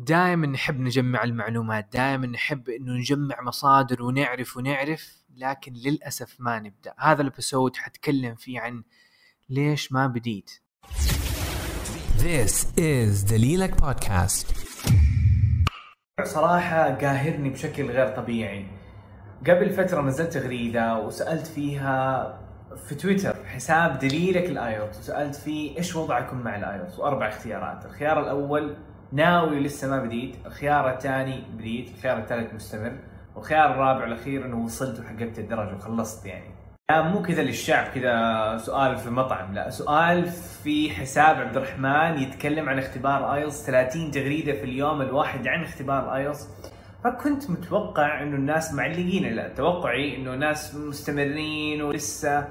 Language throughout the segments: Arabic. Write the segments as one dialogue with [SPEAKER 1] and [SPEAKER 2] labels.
[SPEAKER 1] دائما نحب نجمع المعلومات دائما نحب إنه نجمع مصادر ونعرف ونعرف لكن للأسف ما نبدأ. هذا ال episode حتكلم فيه عن ليش ما بديت.
[SPEAKER 2] This is دليلك بودكاست
[SPEAKER 1] صراحة قاهرني بشكل غير طبيعي. قبل فترة نزلت تغريدة وسألت فيها في تويتر حساب دليلك ال IELTS وسألت فيه إيش وضعكم مع ال IELTS وأربع اختيارات. الخيار الأول ناوي لسه ما بديت الخيار الثاني بديت الخيار الثالث مستمر والخيار الرابع والاخير إنه وصلت وحققت الدرجة وخلصت يعني. لا مو كذا للشعب كذا سؤال في مطعم لا. سؤال في حساب عبد الرحمن يتكلم عن اختبار IELTS 30 تغريدة في اليوم الواحد عن اختبار IELTS فكنت متوقع إنه الناس معلقين لا. توقعي إنه ناس مستمرين ولسه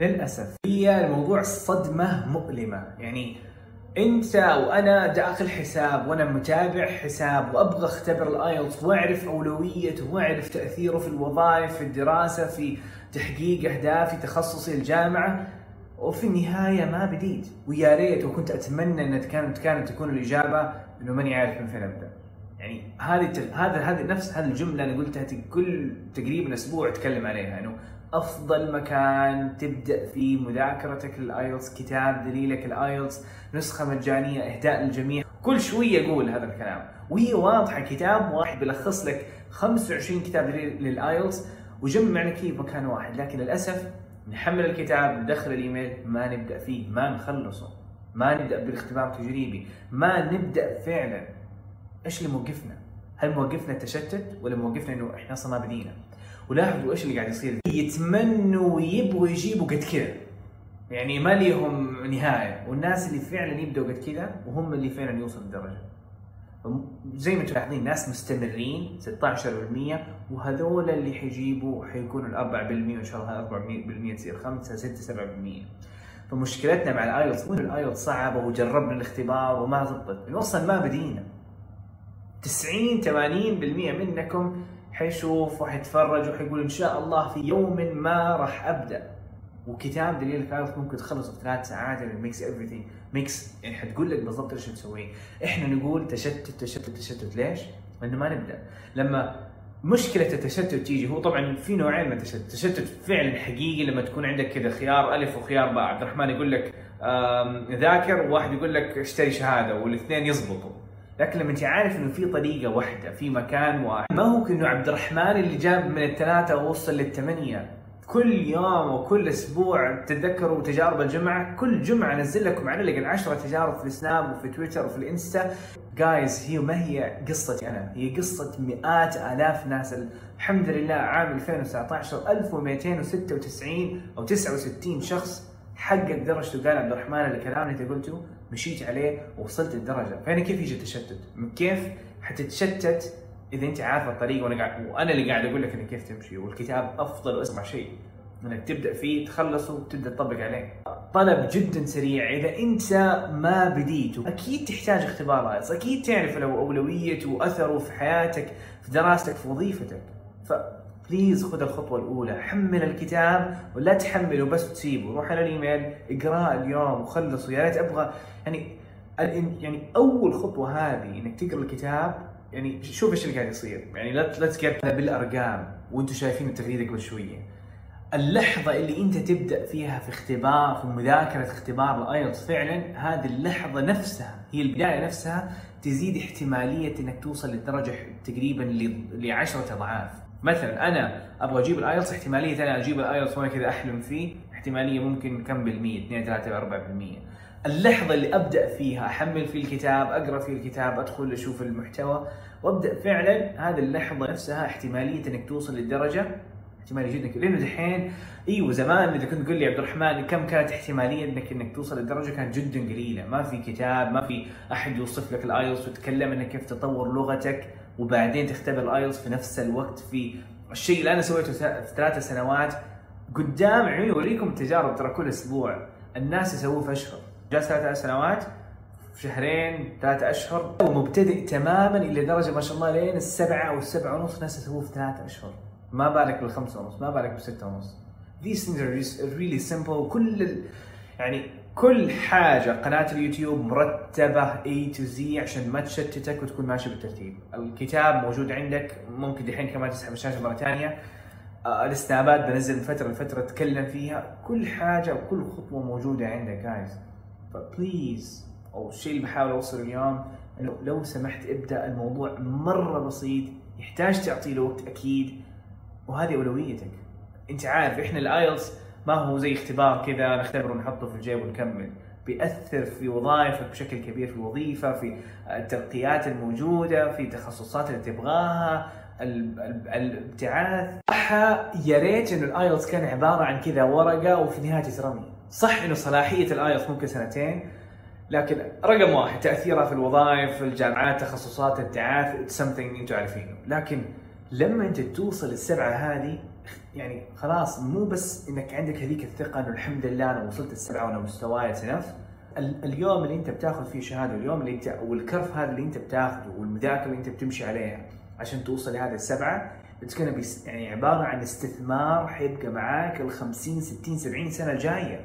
[SPEAKER 1] للأسف. هي الموضوع صدمة مؤلمة. يعني انت وأنا داخل حساب وأنا متابع حساب وأبغى أختبر ال IELTS وأعرف اولويته وأعرف تأثيره في الوظائف في الدراسة في تحقيق أهدافي تخصصي الجامعة. وفي النهاية ما بديت. ويا ريت وكنت أتمنى إن كانت كانت تكون الإجابة إنه ماني عارف من فين أبدأ. يعني هذه هذا هذه نفس هذه الجملة أنا قلتها كل تقريبا أسبوع أتكلم عليها إنه أفضل مكان تبدأ فيه مذاكرتك لل IELTS كتاب دليلك ال IELTS نسخة مجانية إهداء للجميع. كل شوية أقول هذا الكلام. وهي واضحة كتاب واحد بيلخص لك 25 كتاب دليل للايلتس وجمع لك في مكان واحد. لكن للأسف نحمل الكتاب ندخل الإيميل ما نبدأ فيه ما نخلصه ما نبدأ بالاختبار التجريبي ما نبدأ فعلا. إيش اللي موقفنا؟ هل موقفنا التشتت ولا موقفنا إنه إحنا أصلا ما بدينا؟ ولاحظوا إيش اللي قاعد يصير؟ يتمنوا ويبغوا يجيبوا قد كذا يعني ما ليهم نهاية. والناس اللي فعلا يبدوا قد كذا وهم اللي فعلا يوصلوا الدرجه زي ما تلاحظين ناس مستمرين 16% وهذول اللي حيجيبوا حيكونوا ال 4% وإن شاء الله 4% تصير 5 6 7% فمشكلتنا مع ال IELTS مو ال IELTS صعبة وجربنا الاختبار وما زبطت. أصلا ما بدينا. 90 80% منكم حيشوف وحيتفرج وحيقول إن شاء الله في يوم ما راح أبدأ. وكتاب دليل ال IELTS ممكن تخلصه في ثلاث ساعات يعني mix everything mix يعني حتقول لك بالضبط إيش تسوي إحنا نقول تشتت تشتت تشتت. ليش؟ لأنه ما نبدأ. لما مشكلة التشتت تيجي هو طبعا في نوعين من التشتت، التشتت فعلا حقيقي لما تكون عندك كذا خيار ألف وخيار باء، عبد الرحمن يقول لك ذاكر وواحد يقول لك اشتري شهادة والإثنين يزبطوا. لكن لما انت عارف انه في طريقة واحدة في مكان واحد. ما هو كأنه عبد الرحمن اللي جاب من الثلاثه ووصل للثمانيه كل يوم وكل أسبوع تتذكروا تجارب الجمعة. كل جمعة أنزل لكم على 10 تجارب في السناب وفي تويتر وفي الإنستا. جايز هي ما هي قصتي أنا هي قصة مئات آلاف ناس. الحمد لله عام 2019 1296 أو 69 شخص حقق درجته قال عبد الرحمن الكلام اللي انت قلته مشيت عليه ووصلت الدرجة. فهنا كيف يجي التشتت؟ كيف حتتشتت إذا أنت عارف الطريق وأنا قاعد وأنا اللي قاعد أقول لك إنك كيف تمشي؟ والكتاب أفضل واسرع شيء. إنك تبدأ فيه تخلصه وتبدأ تطبق عليه. طلب جدا سريع. إذا أنت ما بديت أكيد تحتاج اختبار IELTS أكيد تعرف لو اولويته وأثره في حياتك في دراستك في وظيفتك. ف please خذ الخطوة الأولى. حمل الكتاب ولا تحمله بس تسيبه. روح على الإيميل اقراه اليوم وخلصه يا ريت أبغى يعني يعني أول خطوة هذه إنك تقرأ الكتاب يعني شوف إيش اللي قاعد يصير. يعني لا لا بالأرقام وأنتم شايفين التغريده قبل شوية اللحظة اللي أنت تبدأ فيها في اختبار في مذاكرة اختبار ال IELTS فعلا هذه اللحظة نفسها هي البداية نفسها تزيد احتمالية أنك توصل للدرجة تقريبا لعشرة أضعاف. مثلا أنا أبغى أجيب ال IELTS احتمالية أنا أجيب ال IELTS وأنا كذا أحلم فيه احتمالية ممكن كم بالمية؟ 2 3 4% اللحظة اللي أبدأ فيها أحمل فيه الكتاب أقرأ فيه الكتاب أدخل أشوف المحتوى وأبدأ فعلا هذه اللحظة نفسها احتمالية إنك توصل للدرجة احتماليه جدا لأنه دحين إيوه زمان إذا كنت تقول لي عبد الرحمن كم كانت احتمالية انك إنك توصل للدرجة كانت جدا قليلة. ما في كتاب ما في أحد يوصف لك ال IELTS وتتكلم إنك كيف تطور لغتك. وبعدين تختبر ال IELTS في نفس الوقت في الشيء اللي أنا سويته في ثلاث سنوات. قدام عيوني اوريكم التجارب ترى كل أسبوع. الناس يسووه في أشهر. جالس ثلاث سنوات في شهرين ثلاثة أشهر. ومبتدئ تماما إلى درجة ما شاء الله لين السبعة أو السبعه ونص. ناس يسووه في ثلاثة أشهر. ما بالك بالخمسة ونص ما بالك بستة ونص. These things are really simple. ال... يعني كل حاجة قناة اليوتيوب مرتبة A to Z عشان ما تشتتك وتكون ماشي بالترتيب. الكتاب موجود عندك ممكن دحين كمان تسحب الشاشة مرة ثانية. آه، السنابات بنزل من فترة لفترة اتكلم فيها. كل حاجة وكل خطوة موجودة عندك جايز ف please أو الشيء اللي بحاول أوصله اليوم إنه لو سمحت ابدأ الموضوع مرة بسيط. يحتاج تعطي له وقت أكيد وهذه أولويتك. أنت عارف إحنا ال IELTS ما هو زي اختبار كذا نختبره ونحطه في الجيب ونكمل. بيأثر في وظائفك بشكل كبير في الوظيفة في الترقيات الموجودة في التخصصات اللي تبغاها ال- ال- الابتعاث. صح يا ريت إنه ال IELTS كان عبارة عن كذا ورقة وفي النهاية تترمي صح إنه صلاحية ال IELTS ممكن سنتين لكن رقم واحد تأثيرها في الوظائف في الجامعات تخصصات الابتعاث something أنتم عارفينه. لكن لما أنت توصل السبعة هذه يعني خلاص مو بس إنك عندك هذيك الثقة إنه الحمد لله أنا وصلت السبعة وأنا مستواي سنف ال- اليوم اللي أنت بتاخذ فيه شهادة واليوم اللي أنت والكرف هذا اللي أنت بتاخذه والمذاكرة اللي أنت بتمشي عليها عشان توصل لهذه السبعة be يعني عبارة عن استثمار حيبقى معاك ال 50 60 70 سنة الجاية.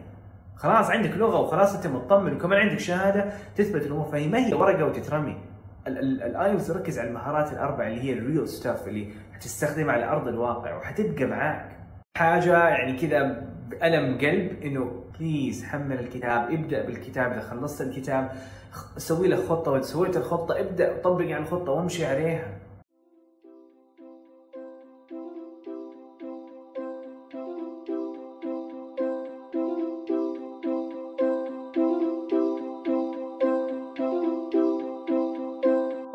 [SPEAKER 1] خلاص عندك لغة وخلاص أنت مطمن وكمان عندك شهادة تثبت الأمور فهي ما هي ورقة وتترمي. ال IELTS ركز على المهارات الاربع اللي هي ال real stuff اللي حتستخدمها على أرض الواقع وحتبقى معاك. حاجة يعني كذا بألم قلب إنه please حمل الكتاب ابدأ بالكتاب إذا خلصت الكتاب سوي لك خطة وإذا سويت الخطة ابدأ طبق على الخطه وامشي عليها.